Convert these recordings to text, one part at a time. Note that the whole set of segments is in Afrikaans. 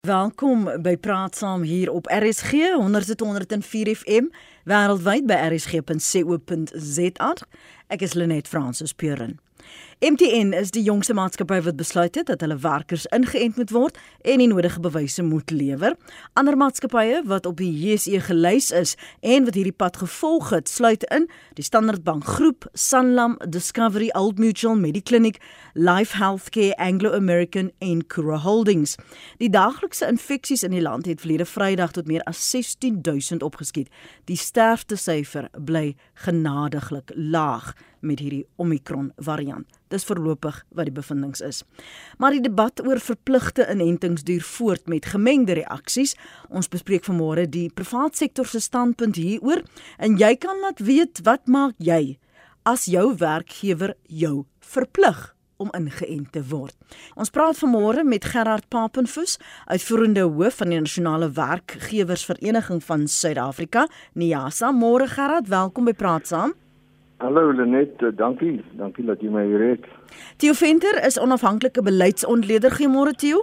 Welkom by Praat Saam hier op RSG 104 FM wêreldwyd by rsg.co.za. Ek is Lenet Fransis Puren. MTN is die jongste maatskappy wat besluit het dat hulle werkers ingeënt moet word en die nodige bewyse moet lewer. Ander maatskappye wat op die JSE gelys is en wat hierdie pad gevolg het, sluit in die Standard Bank Groep, Sanlam, Discovery, Old Mutual, Mediclinic, Life Healthcare, Anglo American en Kura Holdings. Die daaglikse infeksies in die land het verlede Vrydag tot meer as 16000 opgeskiet. Die sterftesyfer bly genadiglik laag met hierdie Omicron variant. Dis verlopig wat die bevindings is. Maar die debat oor verpligte inentings duur voort met gemengde reaksies. Ons bespreek vanmôre die privaat sektor se standpunt hieroor en jy kan laat weet wat maak jy as jou werkgewer jou verplig om ingeënt te word. Ons praat vanmôre met Gerard Papenfoos, uitvoerende hoof van die Nasionale Werkgewersvereniging van Suid-Afrika, NIASA. Môre Gerard, welkom by Praat Saam. Hallo Lenet, eh, dankie. Dankie dat jy my hier het. Theo Venter is onafhanklike beleidsontleder. Goeiemôre Theo.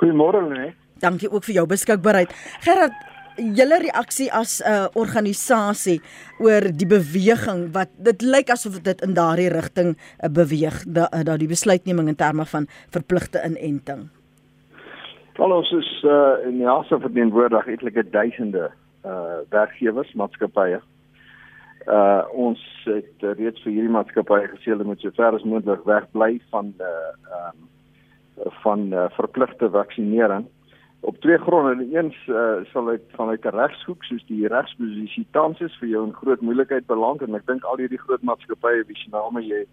Goeiemôre Lenet. Dankie ook vir jou beskikbaarheid. Gerard, julle reaksie as 'n uh, organisasie oor die beweging wat dit lyk asof dit in daardie rigting uh, beweeg, dat uh, da die besluitneming in terme van verpligte inenting. Al ons is uh, in die asse verteenwoordig etlike duisende uh werkgewers, maatskappye uh ons het uh, reeds vir hierdie maatskappye gesê hulle moet so ver as moontlik wegbly van uh um van uh, verpligte vaksinering op twee gronde. Eens uh, sal ek vanuit 'n regshoek soos die regsposisie tans is vir jou 'n groot moeilikheid beland en ek dink al hierdie groot maatskappye wie se name jy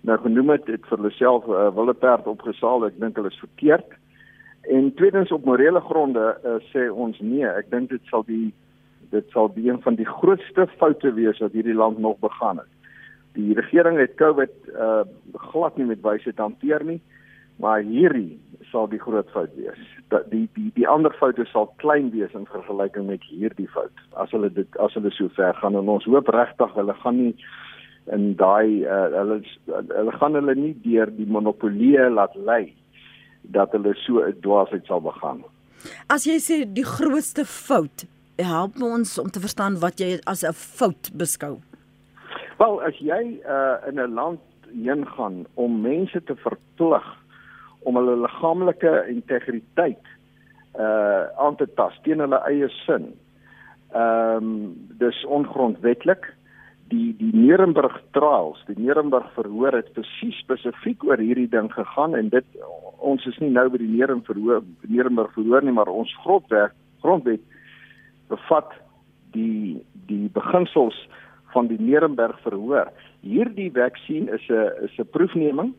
nou genoem het, het vir hulle self 'n uh, wille perd opgesaal. Ek dink hulle is verkeerd. En tweedens op morele gronde uh, sê ons nee. Ek dink dit sal die dit sal een van die grootste foute wees wat hierdie land nog begaan het. Die regering het COVID uh glad nie met wysheid hanteer nie, maar hierdie sal die groot fout wees. Dat die die die ander foute sal klein wees in vergelyking met hierdie fout. As hulle dit as hulle so ver gaan en ons hoop regtig hulle gaan nie in daai uh, hulle hulle gaan hulle nie deur die monopolie laat lei dat hulle so 'n dwaasheid sal begaan. As jy sê die grootste fout help ons om te verstaan wat jy as 'n fout beskou. Wel, as jy uh, in 'n land heen gaan om mense te verplig om hulle liggaamlike integriteit uh aan te tas teen hulle eie sin. Ehm um, dis ongrondwetlik. Die die Nuremberg trials, die Nuremberg verhoor het presies spesifiek oor hierdie ding gegaan en dit ons is nie nou by die Nuremberg verhoor Nuremberg verhoor nie, maar ons grondwet grondwet bevat die die beginsels van die Nuremberg verhoor. Hierdie vaksin is 'n is 'n proefneming.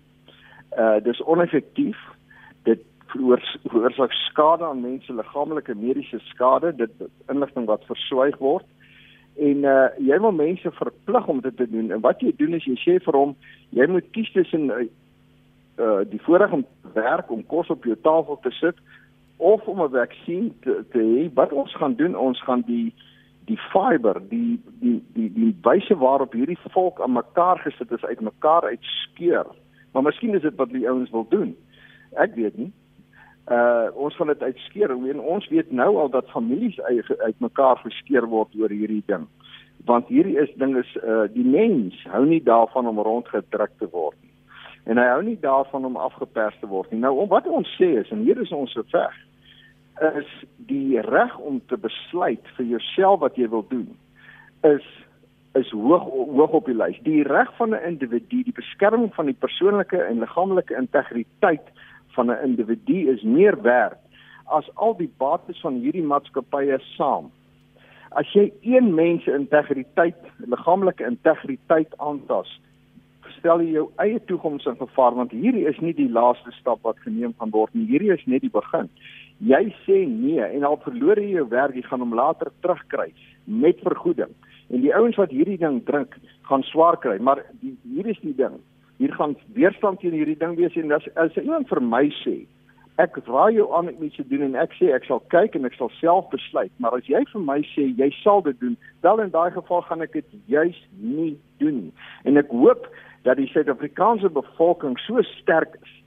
Uh dis oneffektief. Dit veroorsaak skade aan mense liggaamlike mediese skade, dit inligting wat verswyg word. En uh jy wil mense verplig om dit te doen. En wat jy doen is jy sê vir hom jy moet kies tussen uh, uh die voorreg om werk om kos op jou tafel te sit of om 'n vaksin te, te hê. Wat ons gaan doen ons gaan die die fiber die die die die wyse waarop hierdie volk aan mekaar gesit is uit mekaar uitskeur. Maar miskien is dit wat die ouens wil doen. Ek weet nie. Uh ons gaan dit uitskeur. En ons weet nou al dat families uit mekaar geskeur word oor hierdie ding. Want hierdie is ding is uh die mens hou nie daarvan om rondgedruk te word nie. En hy hou nie daarvan om afgepers te word nie. Nou wat ons sê is en hier is ons so veg is die reg om te besluit vir jouself wat jy wil doen is is hoog hoog op die lys. Die reg van 'n individu, die beskerming van die persoonlike en liggaamlike integriteit van 'n individu is meer werd as al die bates van hierdie maatskappye saam. As jy een mens se integriteit, liggaamlike integriteit aantas, stel jy jou eie toekoms in gevaar want hierdie is nie die laaste stap wat geneem gaan word nie. Hierdie is net die begin jy sê nee en al verloor jy jou werk, jy gaan hom later terugkry met vergoeding. En die ouens wat hierdie ding drink, gaan swaar kry, maar die, hier is die ding. Hier gaan weerstand teen hierdie ding wees en as as iemand vir my sê, ek raai jou aan om iets te doen en ek sê ek sal kyk en ek sal self besluit, maar as jy vir my sê jy sal dit doen, wel in daai geval gaan ek dit juis nie doen nie. En ek hoop dat die Suid-Afrikaanse bevolking so sterk is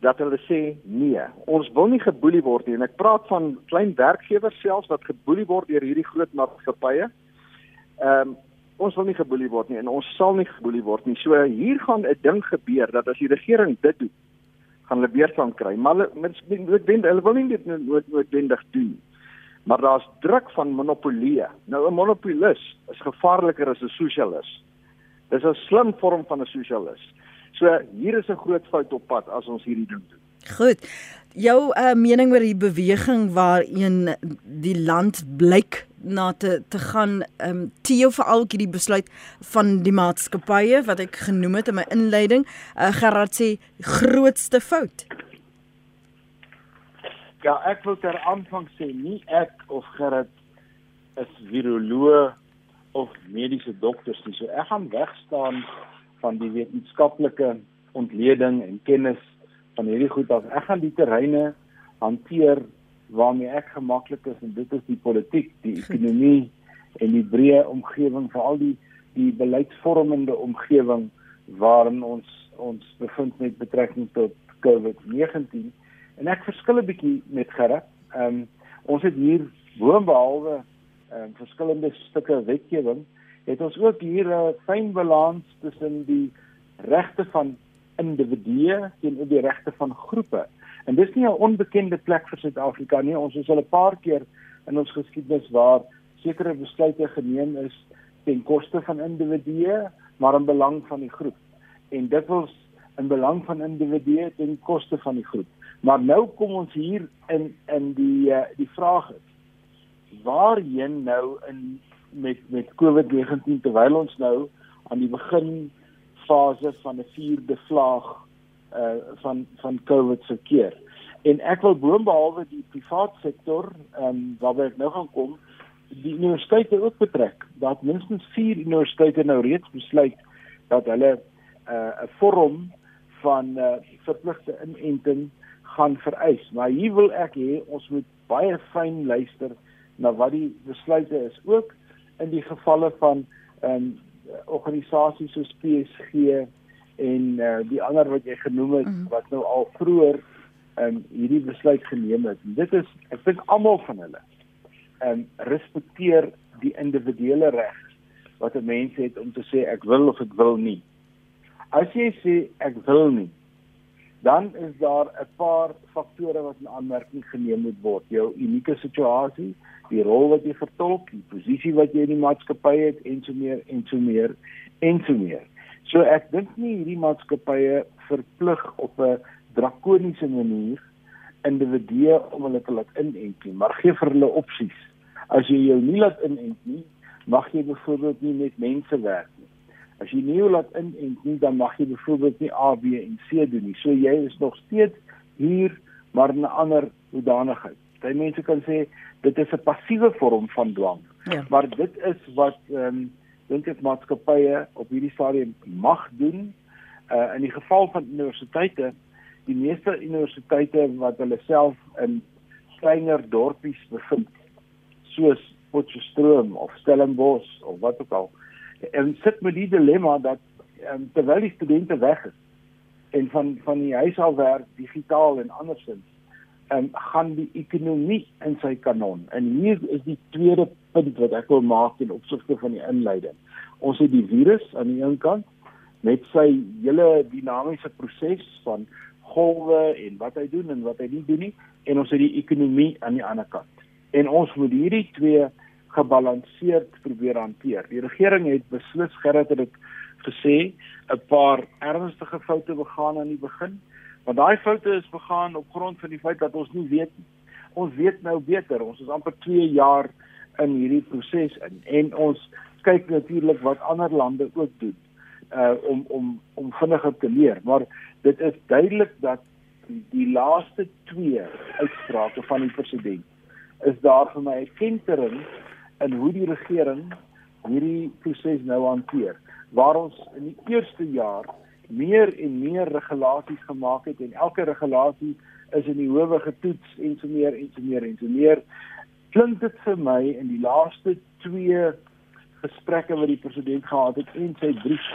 dat hulle sê nee, ons wil nie geboelie word nie en ek praat van klein werkgewers selfs wat geboelie word deur hierdie groot maatskappye. Ehm um, ons wil nie geboelie word nie en ons sal nie geboelie word nie. So hier gaan 'n ding gebeur dat as die regering dit doen, gaan hulle weerstand kry. Maar hulle noodwendig hulle wil nie dit noodwendig doen. Maar daar's druk van monopolie. Nou 'n monopolis is gevaarliker as 'n sosialis. Dis 'n slim vorm van 'n sosialis. So hier is 'n groot fout op pad as ons hierdie ding doen. Goed. Jou uh, mening oor die beweging waarin die land blyk na te te gaan ehm um, Theo veral hierdie besluit van die maatskappye wat ek genoem het in my inleiding uh, Gerard sê grootste fout. Ja, ek wil ter aanvang sê nie ek of Gerard is viroloog of mediese dokters nie. So ek gaan wegstaan van die wetenskaplike ontleding en kennis van hierdie goed af. Ek gaan die terreine hanteer waarmee ek gemaklik is en dit is die politiek, die ekonomie en die breë omgewing, veral die die beleidsvormende omgewing waarin ons ons bevind met betrekking tot COVID-19. En ek verskil 'n bietjie met Gerard. Ehm um, ons het hier boonbehalwe ehm um, verskillende stukke wetgewing het ons ook hier 'n fyn balans tussen die regte van individue teenoor die regte van groepe. En dis nie 'n onbekende plek vir Suid-Afrika nie. Ons is al 'n paar keer in ons geskiedenis waar sekere besluite geneem is ten koste van individue, maar in belang van die groep. En dit was in belang van individue ten koste van die groep. Maar nou kom ons hier in in die uh, die vraag is waarheen nou in met met COVID-19 terwyl ons nou aan die begin fase van 'n vierde vlaag uh van van COVID verkeer. En ek wil boonbehalwe die private sektor, ehm um, waarby ek nou gaan kom, die universiteite ook betrek. Dat minstens 4 universiteite nou reeds besluit dat hulle uh 'n vorm van uh verpligte inenting gaan vereis. Maar hier wil ek hê ons moet baie fyn luister na wat die besluite is ook in die gevalle van ehm um, organisasies soos PSG en uh, die ander wat jy genoem het mm. wat nou al vroeër ehm um, hierdie besluit geneem het. En dit is ek dink almal van hulle ehm um, respekteer die individuele reg wat 'n mens het om te sê ek wil of ek wil nie. As jy sê ek wil nie, dan is daar 'n paar faktore wat in aanmerking geneem moet word. Jou unieke situasie, die rol wat jy vertolk, die posisie wat jy in die maatskappy het en so meer en so meer en so meer. So ek dink nie hierdie maatskappye verplig op 'n drakoniese manier individue om hulle te laat inent nie, maar gee vir hulle opsies. As jy jou nie laat inent nie, mag jy byvoorbeeld nie met mense werk nie. As jy nie laat inent nie, dan mag jy byvoorbeeld nie A, B en C doen nie. So jy is nog steeds hier maar in 'n ander hoedanigheid. Baie mense kan sê dit is 'n passiewe vorm van dwang. Ja. Maar dit is wat ehm um, dink ek maatskappye op hierdie stadium mag doen. Uh in die geval van universiteite, die meeste universiteite wat hulle self in kleiner dorpies bevind, soos Potchefstroom of Stellenbosch of wat ook al, en sit met die dilemma dat um, terwyl die studente weg is en van van die huis af werk digitaal en andersins en um, gaan die ekonomie in sy kanon. En hier is die tweede punt wat ek wil maak in opsigte van die inleiding. Ons het die virus aan die een kant met sy hele dinamiese proses van golwe en wat hy doen en wat hy nie doen nie en ons het die ekonomie aan die ander kant. En ons moet hierdie twee gebalanseerd probeer hanteer. Die regering het beslis gerad het dit gesê 'n paar ernstige foute begaan aan die begin Maar daai foute is begaan op grond van die feit dat ons nie weet nie. Ons weet nou beter. Ons is amper 2 jaar in hierdie proses in en ons kyk natuurlik wat ander lande ook doen uh om om om vinniger te leer. Maar dit is duidelik dat die, die laaste 2 uitsprake van die president is daar vir my 'n kentering in hoe die regering hierdie proses nou hanteer. Waar ons in die eerste jaar meer en meer regulasies gemaak het en elke regulasie is in die howe getoets en so meer en so meer en so meer klink dit vir my in die laaste 2 gesprekke wat die president gehad het en sy brief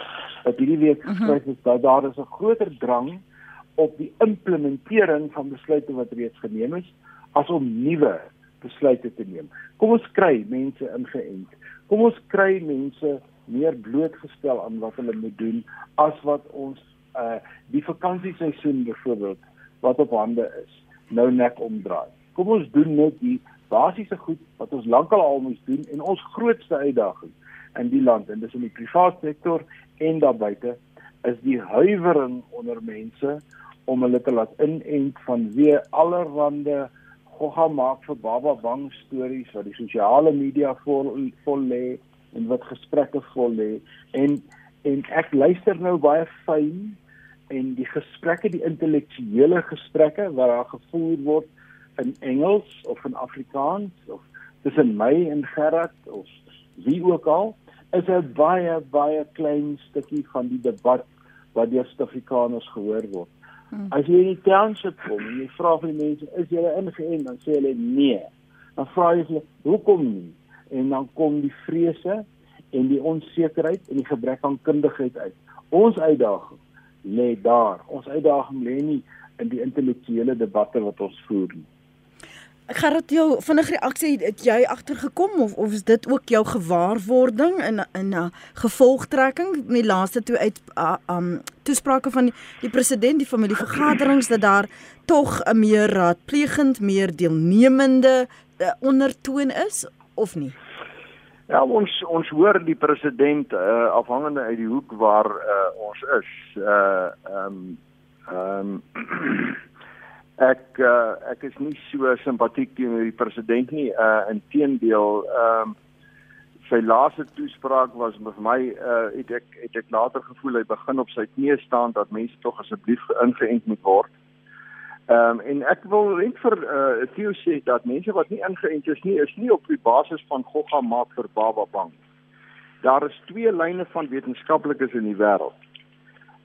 wat hierdie week mhm. geskryf is dat daar is 'n groter drang op die implementering van besluite wat reeds geneem is as om nuwe besluite te neem. Kom ons kry mense ingeënt. Kom ons kry mense meer blootgestel aan wat hulle moet doen as wat ons uh die vakansieseisoen byvoorbeeld wat op hande is nou net omdraai. Kom ons doen net die basiese goed wat ons lankal al moes doen en ons grootste uitdaging in die land en dis in die private sektor en daar buite is die huiwering onder mense om hulle te laat inent van weer allerlande gogga maak vir baba bang stories wat die sosiale media vol vol lê en wat gesprekke vol lê en en ek luister nou baie fyn en die gesprekke die intellektuele gesprekke wat daar gevoer word in Engels of in Afrikaans of tussen my en Gerard of wie ook al is 'n baie baie klein stukkie van die debat wat deur Suid-Afrikaners gehoor word. Hmm. As jy in die township kom en jy vra vir die mense, is jy ingeënt? Dan sê hulle nee. Dan vra jy hulle, hoekom nie? En dan kom die vrese en die onsekerheid en die gebrek aan kundigheid uit. Ons uitdaging lê daar. Ons uitdaging lê nie in die intellektuele debatte wat ons voer nie. Ek gaan dit jou vinnige reaksie het jy agtergekom of of is dit ook jou gewaarwording in in 'n gevolgtrekking in die laaste toe uit uh, um toesprake van die, die president die familievergaderings dat daar tog 'n meer raadplegend, meer deelnemende uh, ondertoon is of nie? Ja, ons ons hoor die president uh, afhangende uit die hoek waar uh, ons is. Uh um, um, ek uh, ek is nie so simpatiek teenoor die president nie. Uh inteendeel, ehm um, sy laaste toespraak was vir my uh het ek het ek later gevoel hy begin op sy knieë staan dat mense tog asseblief ingeënt moet word. Ehm um, en ek wil net vir uh Theo sê dat mense wat nie ingeënt is nie is nie op die basis van gogga maak vir baba bang. Daar is twee lyne van wetenskaplikes in die wêreld.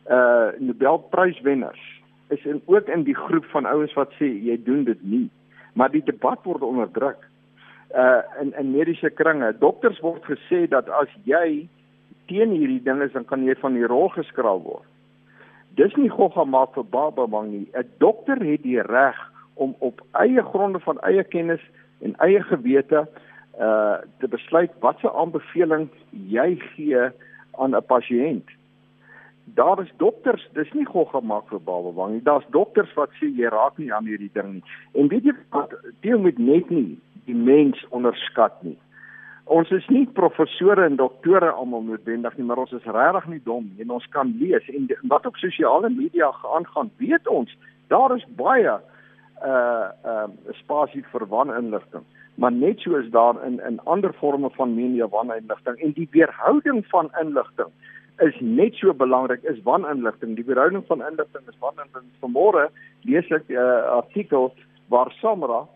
Uh Nobelpryswenners is in ook in die groep van ouens wat sê jy doen dit nie. Maar die debat word onderdruk. Uh in in mediese kringe, dokters word gesê dat as jy teen hierdie ding is dan kan jy van die rol geskraal word. Dis nie gogga maak vir baba bang nie. 'n Dokter het die reg om op eie gronde van eie kennis en eie gewete uh te besluit watse aanbeveling jy gee aan 'n pasiënt daar is dokters, dis nie gou gemaak vir babelwang nie. Daar's dokters wat sê jy raak nie aan hierdie ding nie. En weet jy wat, deel met net nie die mens onderskat nie. Ons is nie professore en doktore almal noodwendig nie, maar ons is regtig nie dom en ons kan lees en wat op sosiale media aangaan, weet ons, daar is baie uh um uh, spasie vir waninligting maar net soos daar in in ander forme van media waninligting en die weerhouding van inligting is net so belangrik is waninligting. Die verhouding van inligting is waninligting. Vanmôre lees ek 'n uh, artikel waar Samra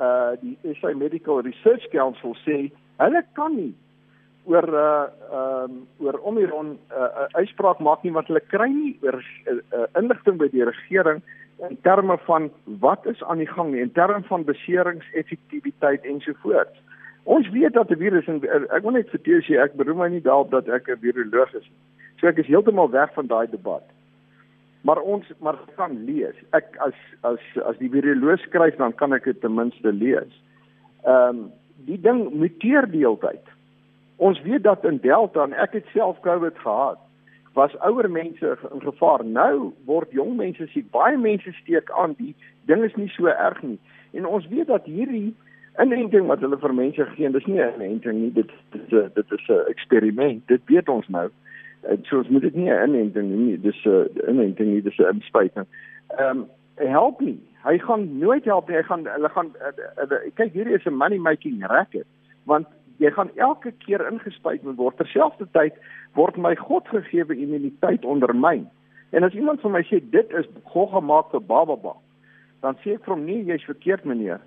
uh die SA Medical Research Council sê hulle kan nie oor uh um oor Omicron 'n uh, uitspraak maak nie want hulle kry nie oor uh, uh, inligting by die regering in terme van wat is aan die gang nie in terme van beseringseffektiwiteit ensovoorts. Ons weet dat 'n virus en ek wil net vir jou sê ek beroem my nie daarop dat ek 'n viroloog is nie. So ek is heeltemal weg van daai debat. Maar ons maar kan lees. Ek as as as die viroloog skryf dan kan ek dit ten minste lees. Ehm um, die ding muteer die hele tyd. Ons weet dat in Delta en ek het self COVID gehad was ouer mense in gevaar. Nou word jong mense siek. Baie mense steek aan. Die ding is nie so erg nie. En ons weet dat hierdie inenting wat hulle vir mense gee, dis nie 'n inenting nie, dit dit dit is 'n eksperiment. Dit weet ons nou. En so ons moet dit nie 'n inenting nie, dis 'n inenting nie, dis 'n inspuiting. Ehm um, help nie. Hy gaan nooit help nie. Hy gaan hulle gaan uh, uh, kyk hierdie is 'n money making racket want jy gaan elke keer ingespuit word terselfdertyd word my God gegeewe immuniteit ondermyn. En as iemand vir my sê dit is God gemaak vir bababa, dan sê ek vir hom nee, jy's verkeerd meneer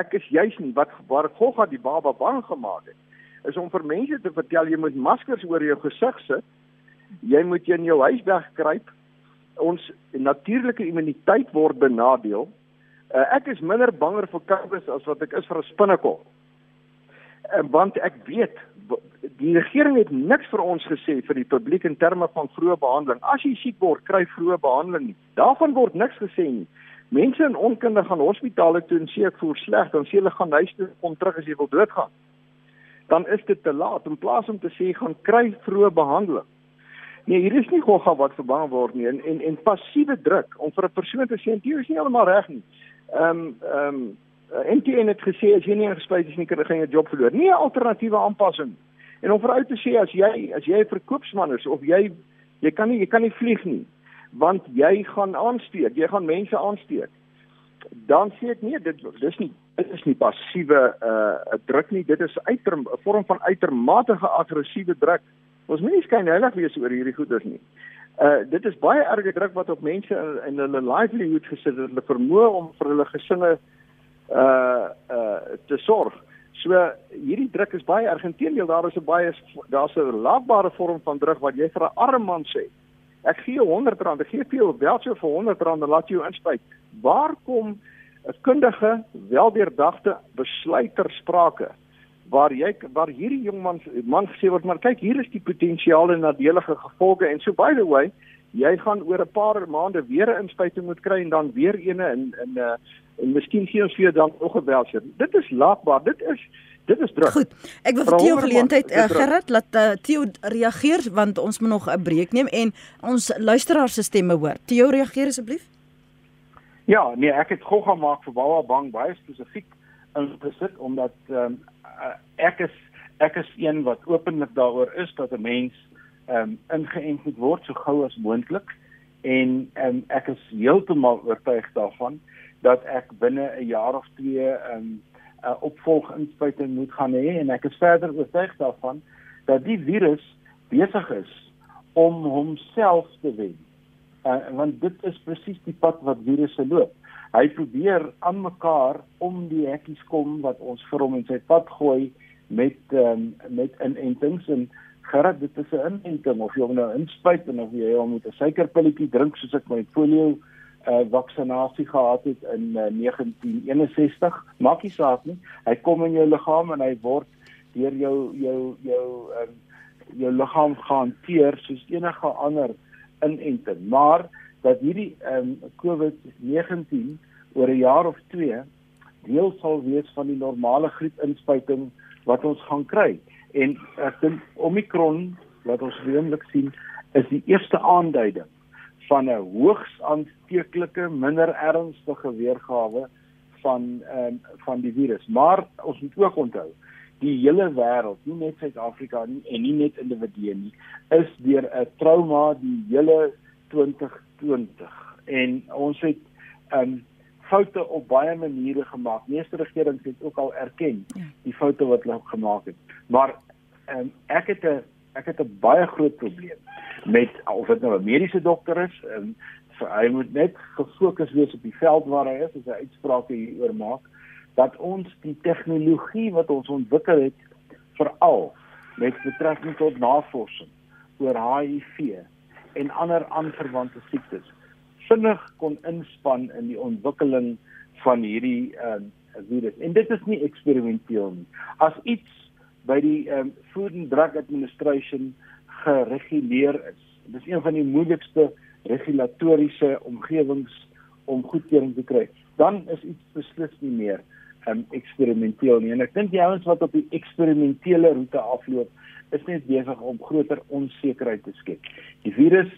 ek is juis nie wat waar het die baba bang gemaak het is om vir mense te vertel jy moet maskers oor jou gesig sit jy moet in jou huis wegkruip ons natuurlike immuniteit word benadeel uh, ek is minder banger vir COVID as wat ek is vir 'n spinnekop en want ek weet die regering het niks vir ons gesê vir die publiek in terme van vroeë behandeling. As jy siek word, kry vroeë behandeling nie. Daarvan word niks gesê nie. Mense in onkunde gaan hospitale toe en sê ek voel sleg, dan sê hulle gaan huis toe kom terug as jy wil doodgaan. Dan is dit te laat in plaas om te sê gaan kry vroeë behandeling. Nee, hier is nie gogga wat verbang word nie en en, en passiewe druk om vir 'n persoon te sê jy is nie heeltemal reg nie. Ehm um, ehm um, NTN het gesê as jy nie ingespuit is nie, kan jy 'n job verloor. Nie 'n alternatiewe aanpassing. En om vir ou te sê as jy as jy 'n verkoopsman is of jy jy kan nie jy kan nie vlieg nie want jy gaan aansteek, jy gaan mense aansteek. Dan sê ek nee, dit dis nie dit is nie passiewe uh druk nie, dit is 'n vorm van uitermate aggressiewe druk. Ons moet nie skyn heilig wees oor hierdie goeders nie. Uh dit is baie erge druk wat op mense in, in hulle livelihood gesit het, hulle vermoë om vir hulle gesinne uh uh te sorg. So hierdie druk is baie erg. Inteendeel daar is 'n baie daar's 'n laatbare vorm van druk wat jy vir 'n arm man sê. Ek gee jou R100, ek gee vir jou beltjie vir R100 en laat jou inspuit. Waar kom 'n kundige, weldeurdagte besluiter sprake? waar jy waar hierdie jong man man gesê word maar kyk hier is die potensiale nadelige gevolge en so by the way jy gaan oor 'n paar maande weer 'n inspuiting moet kry en dan weer eene in in 'n uh, en miskien gee ons vir jou dan nog 'n belser. Dit is laagbaar. Dit is dit is druk. Goed. Ek wil vir Theo geleentheid uh, Gerard laat uh, Theo reageer want ons moet nog 'n breek neem en ons luisteraar se stemme hoor. Theo reageer asseblief. Ja, nee, ek het gou gemaak vir Bawa Bang baie spesifiek ingesit omdat um, ek is ek is een wat openlik daaroor is dat 'n mens um, ingeënt moet word so gou as moontlik en um, ek is heeltemal oortuig daarvan dat ek binne 'n jaar of twee um, uh, opvolginspuiting moet gaan hê en ek is verder oortuig daarvan dat die virus besig is om homself te wen. Uh, want dit is presies die pad wat virusse loop hy probeer aan mekaar om die hekkies kom wat ons vir hom in sy pad gooi met um, met inentings en gerad dit is 'n inenting of jy hom nou inspuit en of jy hom met 'n suikerpilletjie drink soos ek my polio uh, vaksinasie gehad het in uh, 1961 maak nie saak nie. Hy kom in jou liggaam en hy word deur jou jou jou um, jou liggaam gehanteer soos enige ander inenting maar dat hierdie ehm um, COVID-19 oor 'n jaar of 2 deel sal wees van die normale griepinspuiting wat ons gaan kry. En ek dink Omicron wat ons redelik sien is die eerste aanduiding van 'n hoogs aansteeklike, minder ernstige weergawe van um, van die virus. Maar ons moet ook onthou die hele wêreld, nie net Suid-Afrika nie en nie net individue nie, is deur 'n trauma die hele 2020 en ons het um foute op baie maniere gemaak. Meeste regerings het ook al erken ja. die foute wat hulle gemaak het. Maar um ek het 'n ek het 'n baie groot probleem met of dit nou 'n mediese dokter is, um hy moet net gefokus wees op die veld waar hy is as hy uitsprake hieroor maak dat ons die tegnologie wat ons ontwikkel het veral met betrekking tot navorsing oor HIV en ander aanverwante siektes vinnig kon inspan in die ontwikkeling van hierdie ehm uh, virus. En dit is nie eksperimenteel nie. As iets by die um, Food and Drug Administration gereguleer is, dis een van die moeilikste regulatoriese omgewings om goedkeuring te kry, dan is iets beslis nie meer um, eksperimenteel nie. En ek dink die ouens wat op die eksperimentele roete afloop, is net besig om groter onsekerheid te skep. Die virus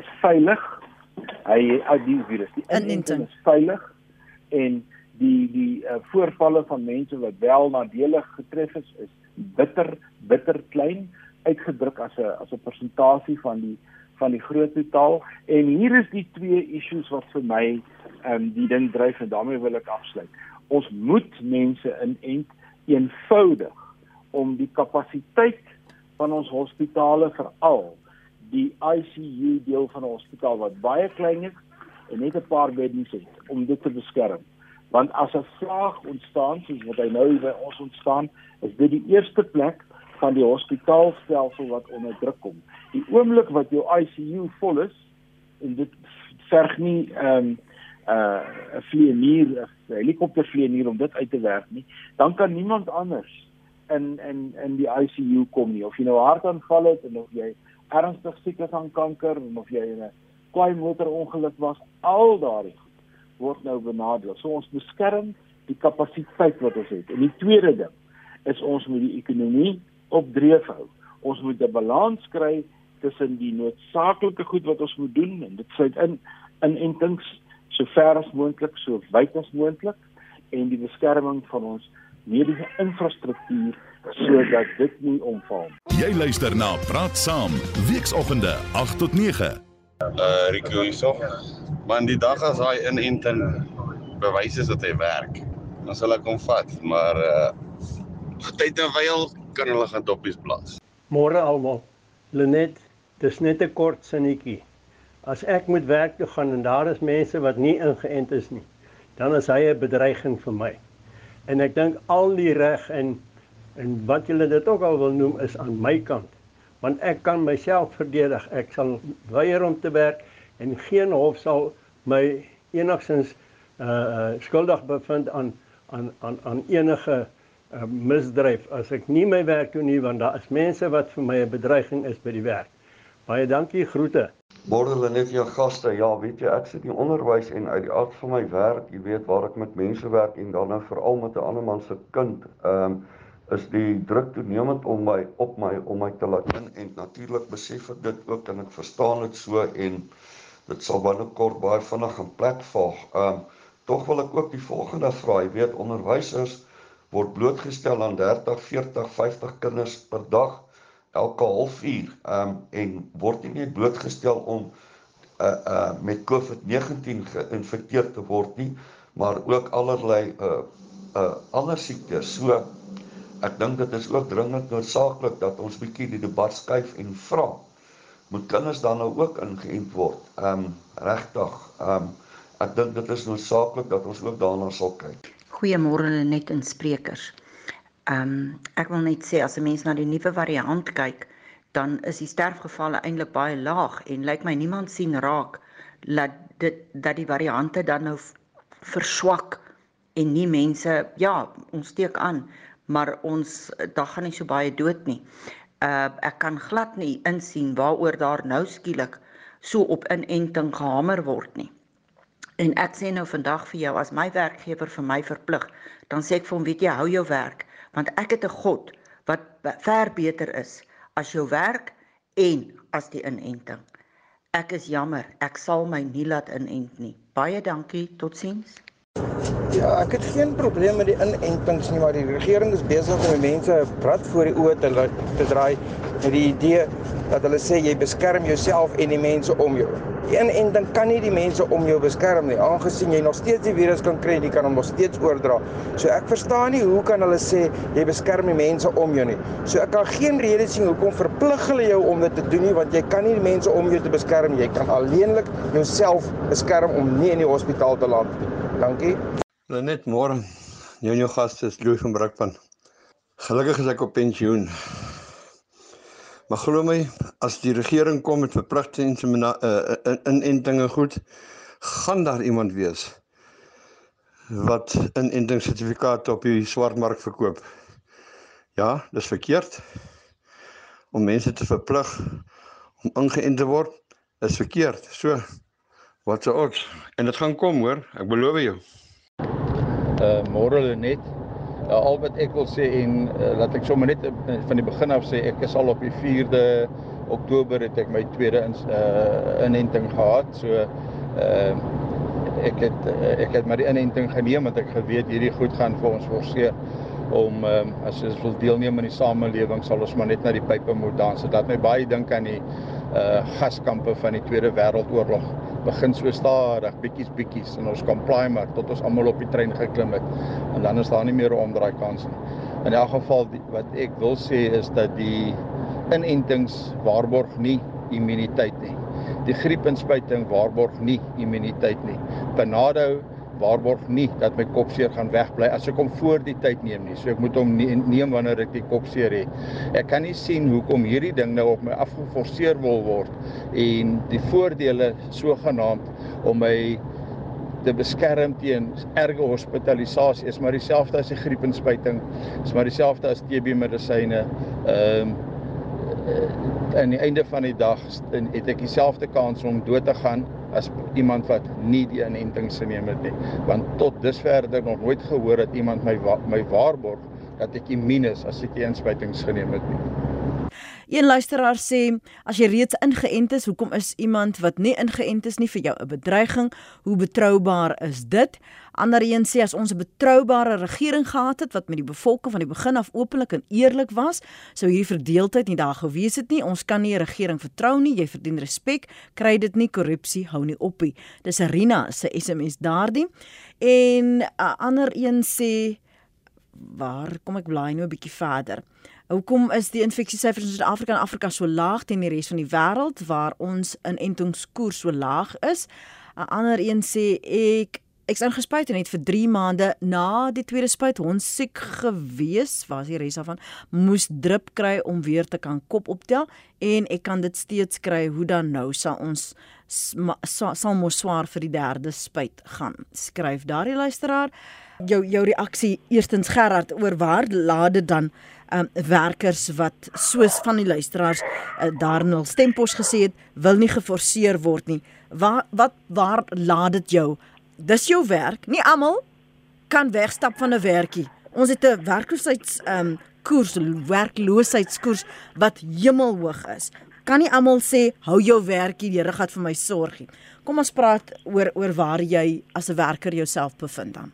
is veilig. Hy uit die virus, die inenting is veilig en die die uh, voorvalle van mense wat wel nadelig getref is is bitter bitter klein uitgedruk as 'n as 'n persentasie van die van die groot totaal en hier is die twee issues wat vir my ehm um, die ding dryf en daarmee wil ek afsluit. Ons moet mense inent eenvoudig om die kapasiteit van ons hospitale veral die ICU deel van 'n hospitaal wat baie klein is en net 'n paar beddens het om dit te beskerm. Want as 'n vlaag ontstaan soos wat hy nou by ons ontstaan, is dit die eerste plek van die hospitaalstelsel wat onder druk kom. Die oomblik wat jou ICU vol is en dit verg nie ehm um, uh 'n vlieënier, 'n helikoptervlieënier om dit uit te werk nie, dan kan niemand anders in in in die ICU kom nie of jy nou hartaanval het en of jy ernstig siek is aan kanker en of jy 'n kwai motorongeluk was al daardie word nou benadeel. So ons beskerm die kapasiteit wat ons het. En die tweede ding is ons moet die ekonomie op dreef hou. Ons moet 'n balans kry tussen die noodsaaklike goed wat ons moet doen en dit sluit in inentings so ver as moontlik, so wyd as moontlik en die beskerming van ons mediese infrastruktuur sodat dit nie omval nie. Jy luister na Praat Saam, weekoggende 8 tot 9. Uh Rico hierso. Man die dag as hy inenting bewys is dat hy werk, dan sal ek hom vat, maar uh tyd en wyl kan hulle gaan doppies blaas. Môre almal. Lenet, dis net 'n kort sinnetjie. As ek moet werk toe gaan en daar is mense wat nie ingeënt is nie, dan is hy 'n bedreiging vir my. En ek dink al die reg en en wat julle dit ook al wil noem is aan my kant. Want ek kan myself verdedig. Ek sal weier om te werk en geen hof sal my enigstens uh skuldig bevind aan aan aan aan enige uh, misdryf as ek nie my werk doen nie want daar is mense wat vir my 'n bedreiging is by die werk. Baie dankie, groete. Hulle net jou gaste. Ja, weet jy, ek sit in onderwys en uit die aard van my werk, jy weet waar ek met mense werk en dan nou veral met 'n ander man se kind, ehm um, is die druk toenemend om my op my om my te laat in en natuurlik besef ek dit ook en ek verstaan dit so en dit sal binnekort baie vinnig in plek val. Ehm um, tog wil ek ook die volgende vra, jy weet onderwysers word blootgestel aan 30, 40, 50 kinders per dag elke halfuur um, en word nie net blootgestel om uh uh met COVID-19 geïnfekteer te word nie, maar ook allerlei uh uh ander siektes. So ek dink dit is ook dringend noodsaaklik dat ons bietjie die debat skuif en vra moet kinders dan nou ook ingeënt word. Um regtig. Um ek dink dit is noodsaaklik dat ons ook daarna sal kyk. Goeiemôre net in sprekers. Ehm um, ek wil net sê as 'n mens na die nuwe variant kyk, dan is die sterfgevalle eintlik baie laag en lyk my niemand sien raak dat dit dat die variante dan nou verswak en nie mense ja, ons steek aan, maar ons daar gaan nie so baie dood nie. Uh ek kan glad nie insien waaroor daar nou skielik so op inenting gehamer word nie. En ek sê nou vandag vir jou as my werkgewer vir my verplig, dan sê ek vir hom, weet jy, hou jou werk, want ek het 'n God wat ver beter is as jou werk en as die inenting. Ek is jammer, ek sal my nie laat inent nie. Baie dankie, totsiens. Ja, ek het geen probleem met die inentings nie, maar die regering is besig om die mense prat voor die oë te te draai met die idee dat hulle sê jy beskerm jouself en die mense om jou. Die inenting kan nie die mense om jou beskerm nie, aangesien jy nog steeds die virus kan kry en jy kan hom nog steeds oordra. So ek verstaan nie hoe kan hulle sê jy beskerm die mense om jou nie. So ek kan geen rede sien hoekom verplig hulle jou om dit te doen nie, want jy kan nie die mense om jou te beskerm nie. Jy kan alleenlik jouself beskerm om nie in die hospitaal te land nie. Dankie. Net môre. Jou jou gas is Louis van Brakpan. Gelukkig is ek op pensioen. Maar glo my, as die regering kom met verpligte uh, inentinge goed, gaan daar iemand wees wat 'n inentingssertifikaat op die swartmark verkoop. Ja, dis verkeerd om mense te verplig om ingeënt te word. Is verkeerd. So wat se ons en dit gaan kom hoor, ek beloof jou. Uh môre net uh, al wat ek wil sê en uh, laat ek sommer net uh, van die begin af sê ek is al op die 4de Oktober het ek my tweede in, uh, inenting gehad. So uh ek het uh, ek het maar die inenting geneem want ek geweet hierdie goed gaan vir ons forceer om um, as ons wil deelneem aan die samelewing sal ons maar net na die pype moet dans. Dit laat my baie dink aan die uh gaskampe van die Tweede Wêreldoorlog begin so stadig, bietjies bietjies en ons kan plaai maar tot ons almal op die trein geklim het. En dan is daar nie meer 'n omdraai kans nie. In elk geval die, wat ek wil sê is dat die inentings waarborg nie immuniteit nie. Die griepinspuiting waarborg nie immuniteit nie. Panado waarborg nie dat my kopseer gaan wegbly as ek hom voor die tyd neem nie. So ek moet hom neem wanneer ek die kopseer het. Ek kan nie sien hoekom hierdie ding nou op my afgeforceer wil word en die voordele sogenaamd om my te beskerm teen erge hospitalisasie is maar dieselfde as 'n die griepinspuiting, is maar dieselfde as TB medisyne. Ehm um, aan die einde van die dag het ek dieselfde kans om dood te gaan as iemand wat nie die inenting geneem het nie. Want tot dusver het ek nog nooit gehoor dat iemand my my waarborg dat ek immuun is as ek die inspuitings geneem het nie. Een luisteraar sê as jy reeds ingeënt is, hoekom is iemand wat nie ingeënt is nie vir jou 'n bedreiging? Hoe betroubaar is dit? Ander een sê as ons 'n betroubare regering gehad het wat met die bevolking van die begin af openlik en eerlik was, sou hierdie verdeeldheid nie daar gewees het nie. Ons kan nie 'n regering vertrou nie. Jy verdien respek. Kry dit nie korrupsie hou nie op nie. Dis Rina se SMS daardie. En 'n ander een sê waar kom ek blaai nou 'n bietjie verder? Hoekom is die infeksiesyfers in Suid-Afrika en Afrika so laag teen die res van die wêreld waar ons inentingskoers so laag is? 'n Ander een sê ek ek's ingespuit en net vir 3 maande na die tweede spuit ons siek gewees, was die res daarvan moes drip kry om weer te kan kop optel en ek kan dit steeds kry. Hoe dan nou sal ons sal mos swaar vir die derde spuit gaan. Skryf daardie luisteraar jou jou reaksie eerstens Gerard oor waar laat dit dan um, werkers wat soos van die luisteraars uh, in hul stempos gesê het wil nie geforseer word nie. Waar wat waar laat dit jou? Dis jou werk. Nie almal kan wegstap van 'n werkie. Ons het 'n werkloosheid's um koers, werkloosheidskoers wat hemelhoog is. Kan nie almal sê hou jou werkie, die Here gaan vir my sorg nie. Kom ons praat oor oor waar jy as 'n werker jouself bevind dan.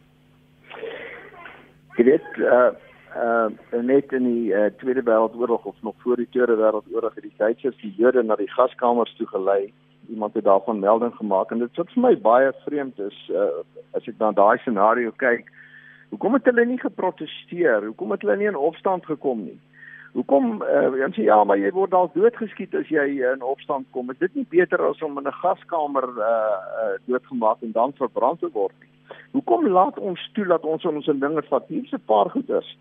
Jy weet uh uh net in die uh, Tweede Wêreldoorlog of nog voor die Tweede Wêreldoorlog het die Duitsers die Jode na die gaskamers toe gelei. Iemand het daarvan melding gemaak en dit wat vir my baie vreemd is uh as ek na daai scenario kyk, hoekom het hulle nie geprotesteer? Hoekom het hulle nie in opstand gekom nie? Hoekom uh jy sê ja, maar jy word dalk doodgeskiet as jy in opstand kom. Is dit nie beter as om in 'n gaskamer uh, uh doodgemaak en dan verbrand te word nie? Hoekom laat ons toe dat ons ons dinge vat? Hier's 'n paar goeders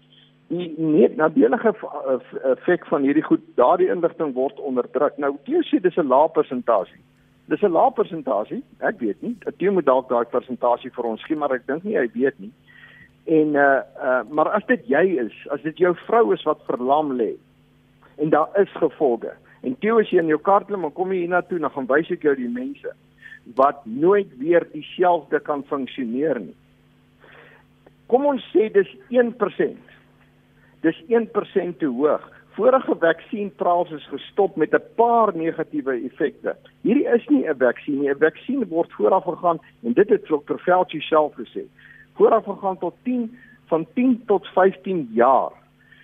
die nie nadelige effek van hierdie goed daardie inligting word onderdruk. Nou Theo sê dis 'n lae persentasie. Dis 'n lae persentasie. Ek weet nie. Theo moet dalk daai persentasie vir ons gee, maar ek dink nie hy weet nie. En uh uh maar as dit jy is, as dit jou vrou is wat verlam lê en daar is gevolge. En Theo as jy in jou kar klim en kom hier hiernatoe, dan gaan wys ek jou die mense wat nooit weer dieselfde kan funksioneer nie. Kom ons sê dis 1% dis 1% te hoog. Vorige vaksientrials is gestop met 'n paar negatiewe effekte. Hierdie is nie 'n vaksin nie. 'n Vaksin word vooraf gegaan en dit het Dr. Fauci self gesê. Vooraf gegaan tot 10 van 10 tot 15 jaar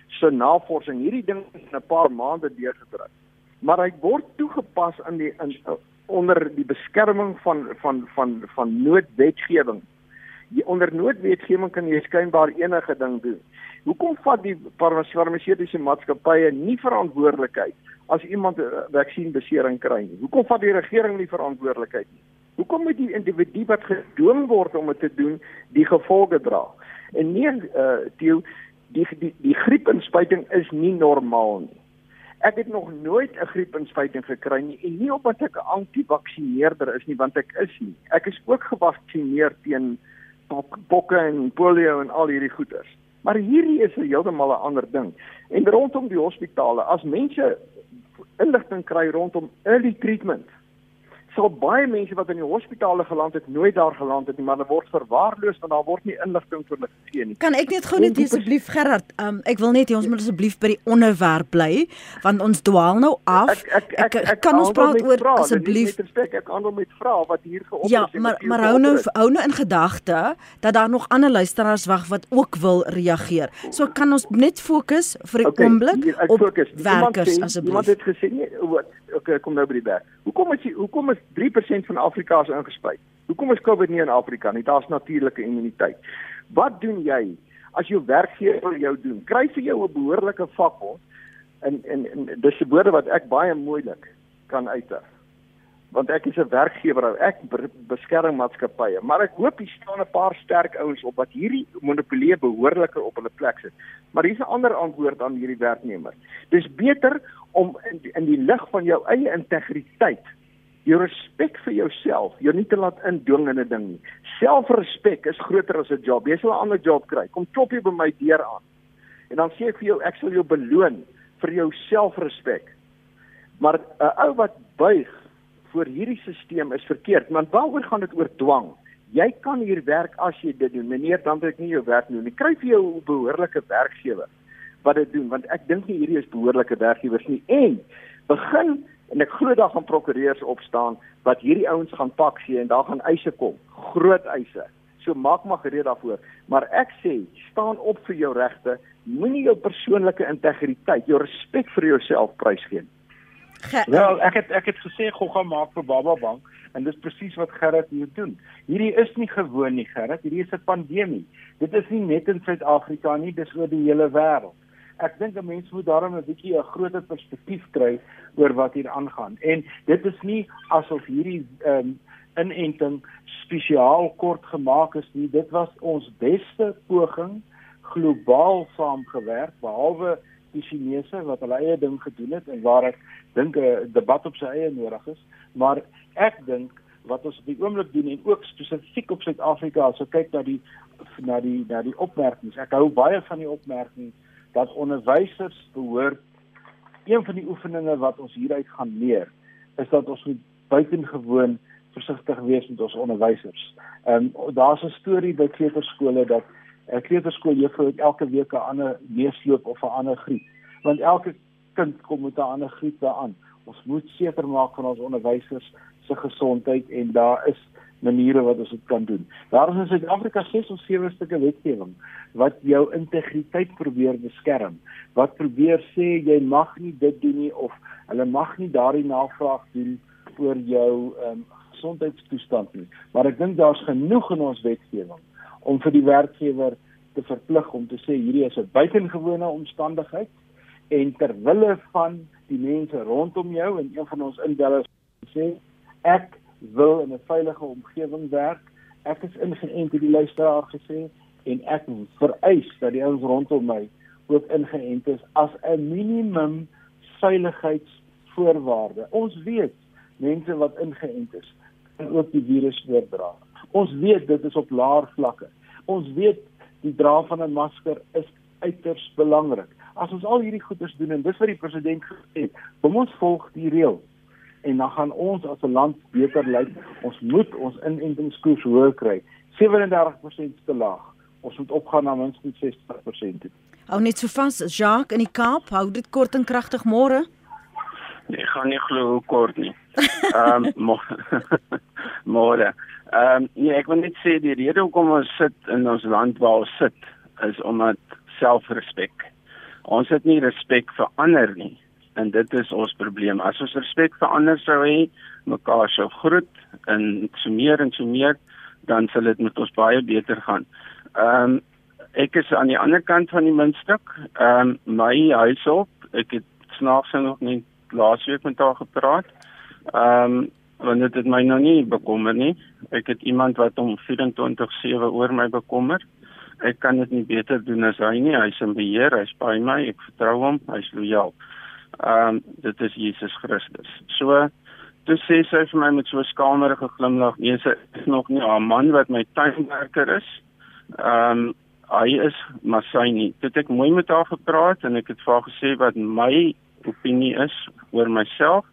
se navorsing. Hierdie ding is in 'n paar maande deurgedruk. Maar hy word toegepas in die in, onder die beskerming van van van van noodwetgewing. Onder noodwetgewing kan jy skynbaar enige ding doen. Hoekom vat die farmaseutiese maatskappye nie verantwoordelikheid as iemand 'n vaksienbesering kry nie? Hoekom vat die regering nie verantwoordelikheid nie? Hoekom moet die individu wat gedwing word om dit te doen, die gevolge dra? En nie uh die die die, die griepinspuiting is nie normaal nie. Ek het nog nooit 'n griepinspuiting gekry nie en nie omdat ek 'n anti-vaksineerder is nie, want ek is nie. Ek is ook gevaksinereer teen bokke en polio en al hierdie goeters. Maar hierdie is 'n heeltemal 'n ander ding. En rondom die hospitale, as mense inligting kry rondom early treatment, sal baie mense wat in die hospitale geland het, nooit daar geland het nie, maar hulle word verwaarloos want daar word nie inligting vir hulle gegee nie. Kan ek net gou net asseblief Gerard, um, ek wil net hê ons moet asseblief by die onderwerp bly want ons dwaal nou af. Ek ek, ek, ek, ek kan ons praat oor asseblief respek, ek kan hom met vra wat hier geopper ja, is. Ja, maar maar hou nou hou nou in gedagte dat daar nog ander luisteraars wag wat ook wil reageer. So kan ons net fokus vir 'n okay, oomblik op focus. werkers asseblief. Iemand het gesê nee, wat okay, kom nou by die berg. Hoekom is jy hoekom is 3% van Afrika is ingespuit? Hoekom is COVID nie in Afrika nie? Daar's natuurlike immuniteit. Wat doen jy as jou werkgewer jou doen? Kry vir jou 'n behoorlike vakbond en en, en dis 'n woorde wat ek baie moeilik kan uiter want ek is 'n werkgewer, ek beskerm maatskappye, maar ek hoop hier staan 'n paar sterk ouens op wat hierdie monopolie behoorliker op hulle plek sit. Maar hier's 'n ander antwoord aan hierdie werknemer. Dis beter om in, in die lig van jou eie integriteit jou respek vir jouself, jou nie te laat indwing in 'n ding nie. Selfrespek is groter as 'n job. Jy sal 'n ander job kry. Kom klop jy by my deur aan. En dan sê ek vir jou, ek sal jou beloon vir jou selfrespek. Maar 'n ou wat buig voor hierdie stelsel is verkeerd, want waaroor gaan dit oor dwang? Jy kan hier werk as jy dit doen. Meneer, dan wil ek nie jou werk doen nie. Kry vir jou 'n behoorlike werkgewer wat dit doen, want ek dink nie hierdie is behoorlike werkgewers nie. En begin en ek glo daar gaan prokureurs opstaan wat hierdie ouens gaan pak sien en daar gaan eise kom, groot eise. So maak maar gereed daarvoor. Maar ek sê, staan op vir jou regte. Moenie jou persoonlike integriteit, jou respek vir jouself prysgee. Wel, ek het ek het gesê gogga maak vir Baba Bang en dis presies wat Gerrit moet doen. Hierdie is nie gewoon nie, Gerrit. Hierdie is 'n pandemie. Dit is nie net in Suid-Afrika nie, dis oor die hele wêreld. Ek dink 'n mens moet daarom 'n bietjie 'n groter perspektief kry oor wat hier aangaan. En dit is nie asof hierdie ehm um, inenting spesiaal kort gemaak is nie. Dit was ons beste poging globaal saamgewerk behalwe die Chinese wat hulle eie ding gedoen het en waar ek dink 'n debat op sy eie nodig is, maar ek dink wat ons op die oomblik doen en ook spesifiek op Suid-Afrika as ons kyk na die na die na die opmerkings. Ek hou baie van die opmerking dat onderwysers behoort een van die oefeninge wat ons hieruit gaan leer is dat ons moet buitengewoon versigtig wees met ons onderwysers. Ehm um, daar's 'n storie by kleuterskole dat 'n kleuterskooljuffrou elke week 'n ander neusloop of 'n ander griep. Want elke kind kom met 'n ander griep daaraan. Ons moet seker maak van ons onderwysers se gesondheid en daar is maniere wat ons dit kan doen. Daar is in Suid-Afrika 6 of 7 stukke wetgewing wat jou integriteit probeer beskerm. Wat probeer sê jy mag nie dit doen nie of hulle mag nie daardie navraag doen oor jou ehm um, gesondheidstoestand nie. Maar ek dink daar's genoeg in ons wetgewing om vir die werkgewer te verplig om te sê hierdie is 'n buitengewone omstandigheid en ter wille van die mense rondom jou en een van ons inbellers sê ek wil in 'n veilige omgewing werk. Ek is ingeënt het die luisteraar gesê en ek vereis dat die ouens rondom my ook ingeënt is as 'n minimum veiligheidsvoorwaarde. Ons weet mense wat ingeënt is kan ook die virus oordra. Ons weet dit is op laer vlakke. Ons weet die dra van 'n masker is uiters belangrik. As ons al hierdie goeders doen en dis wat die president gesê het, kom ons volg die reël en dan gaan ons as 'n land beter lyk. Ons moet ons inentingskoers hoër kry. 37% te laag. Ons moet opgaan na minstens 60%. Hou net so vas, Jacques in die Kaap, hou dit kort en kragtig môre. Nee, ek gaan nie glo hoe kort nie. Ehm um, môre. Ehm um, nee, ek wil net sê die rede hoekom ons sit in ons land waar ons sit is omdat selfrespek. Ons het nie respek vir ander nie en dit is ons probleem. As ons respek vir ander sou hê, mekaar sou groet en so meer en so meer, dan sal dit met ons baie beter gaan. Ehm um, ek is aan die ander kant van die muntstuk. Ehm um, my huishulp, ek het snaaks nog nie laasweek met haar gepraat. Ehm um, want dit het my nou nie bekommer nie. Ek het iemand wat om 24/7 oor my bekommer. Ek kan dit nie beter doen as hy nie. Hy's in beheer, hy's by my, ek vertrou hom, hy's lojaal. Ehm um, dit is Jesus Christus. So toe sê sy vir my met so 'n skamerige glimlag, nee, sy is nog nie 'n man wat my tuinwerker is. Ehm um, hy is maar sy nie. Toe het ek mooi met haar gepraat en ek het vir haar gesê wat my opinie is oor myself.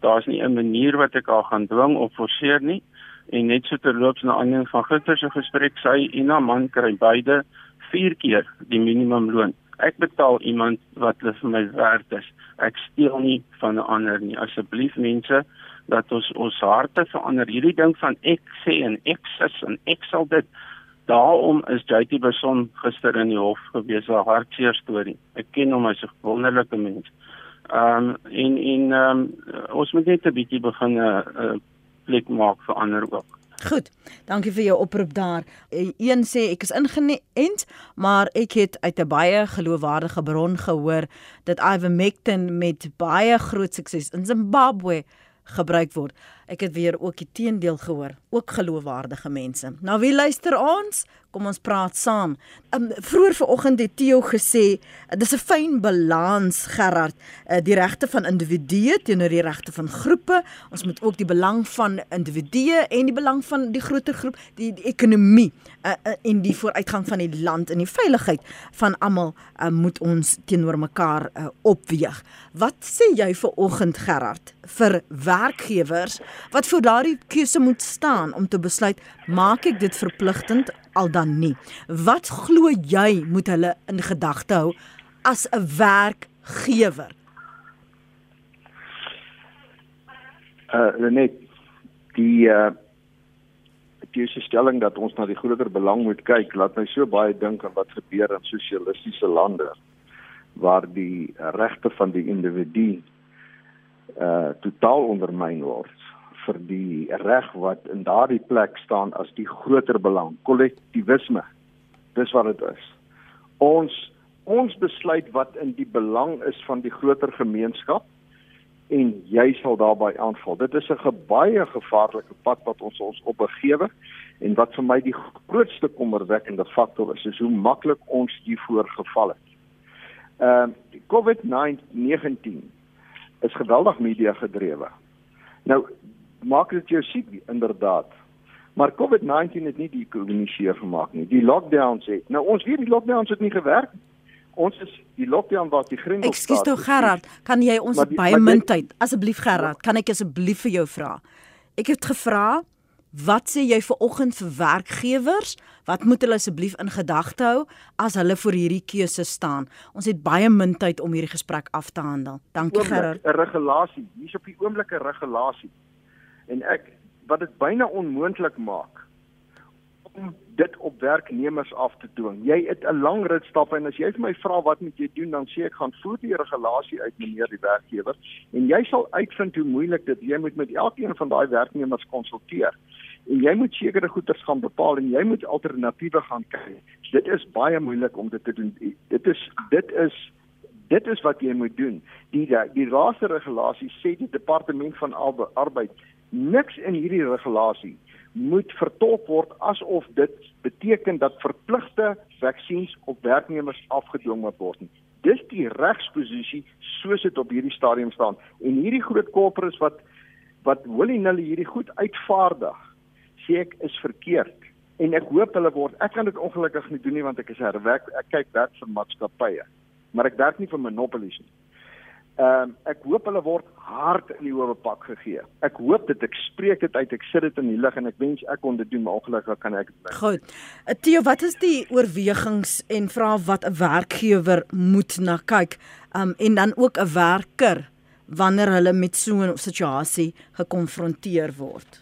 Daar's nie 'n manier wat ek haar gaan dwing of forceer nie. En net so terloops na aanleiding van gister se gesprek, sy en haar man kry beide 4 keer die minimumloon ek betaal iemand wat vir my werd is. Ek steel nie van 'n ander nie. Asseblief mense, dat ons ons harte verander. Hierdie ding van ek sê en ek sis en ek sal dit Daarom is JT Beson gister in die hof gewees, 'n hartseer storie. Ek ken hom as 'n wonderlike mens. Ehm um, en en ehm um, ons moet net 'n bietjie begin 'n uh, uh, plek maak vir ander ook. Goed. Dankie vir jou oproep daar. Eh, een sê ek is ingeënt, maar ek het uit 'n baie geloofwaardige bron gehoor dat ivermectin met baie groot sukses in Zimbabwe gebruik word. Ek het weer ook die teendeel gehoor, ook geloofwaardige mense. Nou wie luister ons? Kom ons praat saam. Um, vroeër vanoggend het Theo gesê, dis 'n fyn balans Gerard, uh, die regte van individue teenoor die regte van groepe. Ons moet ook die belang van individue en die belang van die groter groep, die, die ekonomie uh, uh, en die vooruitgang van die land en die veiligheid van almal uh, moet ons teenoor mekaar uh, opweeg. Wat sê jy vir oggend Gerard vir werkgewers wat vir daardie keuse moet staan om te besluit maak ek dit verpligtend al dan nie. Wat glo jy moet hulle in gedagte hou as 'n werkgewer? Uh net die uh die stelling dat ons na die groter belang moet kyk, laat my so baie dink aan wat gebeur in sosialistiese lande waar die regte van die individu uh totaal ondermyn word vir die reg wat in daardie plek staan as die groter belang, kollektivisme. Dis wat dit is. Ons ons besluit wat in die belang is van die groter gemeenskap en jy sal daarbey aanval. Dit is 'n baie gevaarlike pad wat ons ons opbegewe en wat vir my die grootste kommerwekkende faktor is, is hoe maklik ons hiervoor geval het. Ehm uh, COVID-19 is geweldig media gedrewe. Nou maak dit jou siek inderdaad. Maar COVID-19 het nie die ekonomie seer gemaak nie. Die lockdowns het. Nou ons weet die lockdowns het nie gewerk. Ons is die lockdown wat die grens op. Ekskuus tog Gerard, kan jy ons die, baie min tyd asseblief Gerard, kan ek asseblief vir jou vra? Ek het gevra Wat sê jy vir oggend vir werkgewers? Wat moet hulle asseblief in gedagte hou as hulle voor hierdie keuse staan? Ons het baie min tyd om hierdie gesprek af te handel. Dankie Gerard. 'n Regulasie. Hier's op die oomblik 'n regulasie en ek wat dit byna onmoontlik maak om dit op werknemers af te dwing. Jy het 'n lang rit stap en as jy vir my vra wat moet jy doen dan sê ek gaan voer die regulasie uit meneer die werkgewer en jy sal uitvind hoe moeilik dit jy moet met elkeen van daai werknemers konsulteer. En jy moet sekere goederes gaan bepaal en jy moet alternatiewe gaan kyk. Dit is baie moeilik om dit te doen. Dit is dit is dit is wat jy moet doen. Die die rasse regulasie sê die departement van arbeid niks in hierdie regulasie moet vertolk word asof dit beteken dat verpligte vaksines op werknemers afgedwing word. Dis die regsposisie soos dit op hierdie stadium staan. En hierdie groot korporates wat wat willy-nilly hierdie goed uitvaardig, sê ek is verkeerd. En ek hoop hulle word ek kan dit ongelukkig nie doen nie want ek is herwerk ek kyk werk vir maatskappye. Maar ek werk nie vir monopolies nie. Ehm um, ek hoop hulle word hard in die oop pak gegee. Ek hoop dit ek spreek dit uit, ek sit dit in die lig en ek wens ek kon dit doen, maar ongelukkig kan ek dit nie. Goed. Eh, Theo, wat is die oorwegings en vra wat 'n werkgewer moet na kyk? Ehm um, en dan ook 'n werker wanneer hulle met so 'n situasie gekonfronteer word.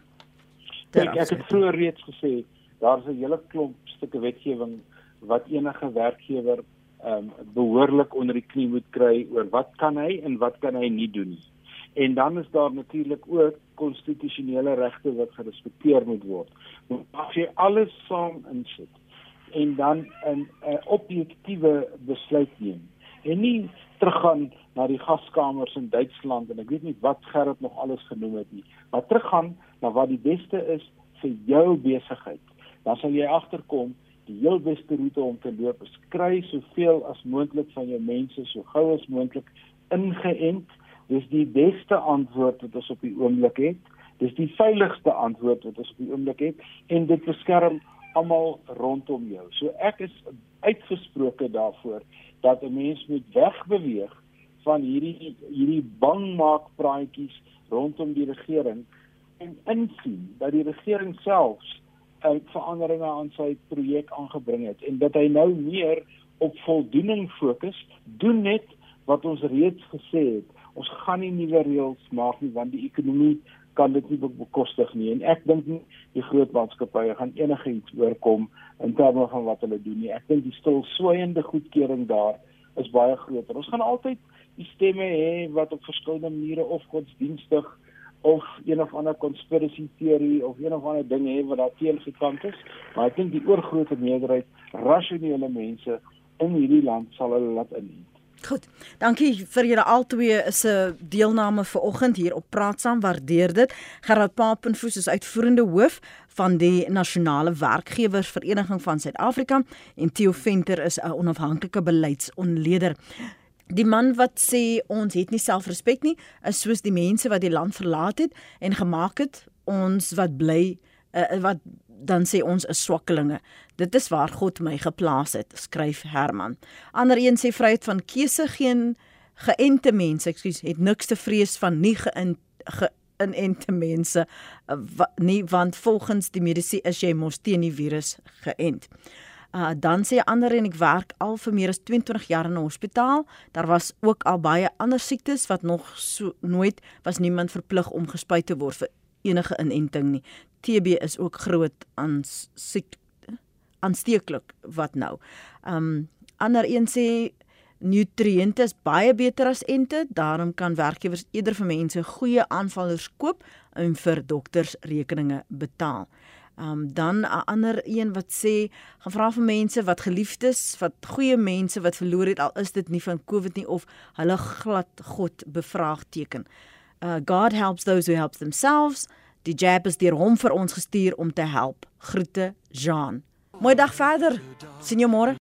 Ek, ek het vroeër reeds gesê, daar's 'n hele klomp stukke wetgewing wat enige werkgewer um, behoorlik onder die knie moet kry oor wat kan hy en wat kan hy nie doen nie. En dan is daar natuurlik ook konstitusionele regte wat gerespekteer moet word. Maar as jy alles saam insit en dan 'n objektiewe besluit neem en nie teruggaan na die gaskamers in Duitsland en ek weet nie wat Gerrit nog alles genoem het nie, maar teruggaan na wat die beste is vir jou besigheid. Dan sal jy agterkom die heel beste roete om te loop is kry soveel as moontlik van jou mense so gou as moontlik ingeënt. Dis die beste antwoord wat ons op die oomblik het. Dis die veiligste antwoord wat ons op die oomblik het en dit beskerm almal rondom jou. So ek is uitgesproke daarvoor dat 'n mens moet wegbeweeg van hierdie hierdie bangmaak praatjies rondom die regering en insien dat die regering selfs uit veranderinge aan sy projek aangebring het en dat hy nou meer op voldoening fokus, doen net wat ons reeds gesê het. Ons gaan nie nuwe reëls maak nie want die ekonomie kan dit nie bekostig nie en ek dink nie die groot maatskappye gaan enigiets oorkom in terme van wat hulle doen nie. Ek dink die stil swaiende goedkeuring daar is baie groter. Ons gaan altyd die stemme hê wat op verskillende maniere of godsdienstig of een of ander conspiracy teorie of een of ander ding hê wat daar teen gekant is, maar ek dink die oorgrootste meerderheid rasionele mense in hierdie land sal hulle laat in. Goed. Dankie vir julle albei se deelname vanoggend hier op Praat Saam. Waardeer dit. Gerard Papenfoos is uitvoerende hoof van die Nasionale Werkgewersvereniging van Suid-Afrika en Theo Venter is 'n onafhanklike beleidsontleder. Die man wat sê ons het nie selfrespek nie, is soos die mense wat die land verlaat het en gemaak het ons wat bly uh, wat dan sê ons is swakkelinge. Dit is waar God my geplaas het, skryf Herman. Ander een sê vryheid van keuse geen geënte mense, ekskuus, het niks te vrees van nie geïnente mense uh, nie want volgens die medisy is jy mos teen die virus geënt. Uh dan sê 'n ander en ek werk al vir meer as 22 jaar in 'n hospitaal. Daar was ook al baie ander siektes wat nog so nooit was niemand verplig om gespuit te word vir enige inenting nie. TB is ook groot aan siek aansteeklik wat nou. Um ander een sê nutriënte is baie beter as ente, daarom kan werkgewers eerder vir mense goeie aanvallers koop en vir dokters rekeninge betaal. Um dan 'n ander een wat sê, gaan vra vir mense wat geliefdes, wat goeie mense wat verloor het al is dit nie van COVID nie of hulle glad God bevraagteken. Uh God helps those who help themselves. Die jab is deur hom vir ons gestuur om te help. Groete, Jean. Mooi dag verder. Sien jou môre.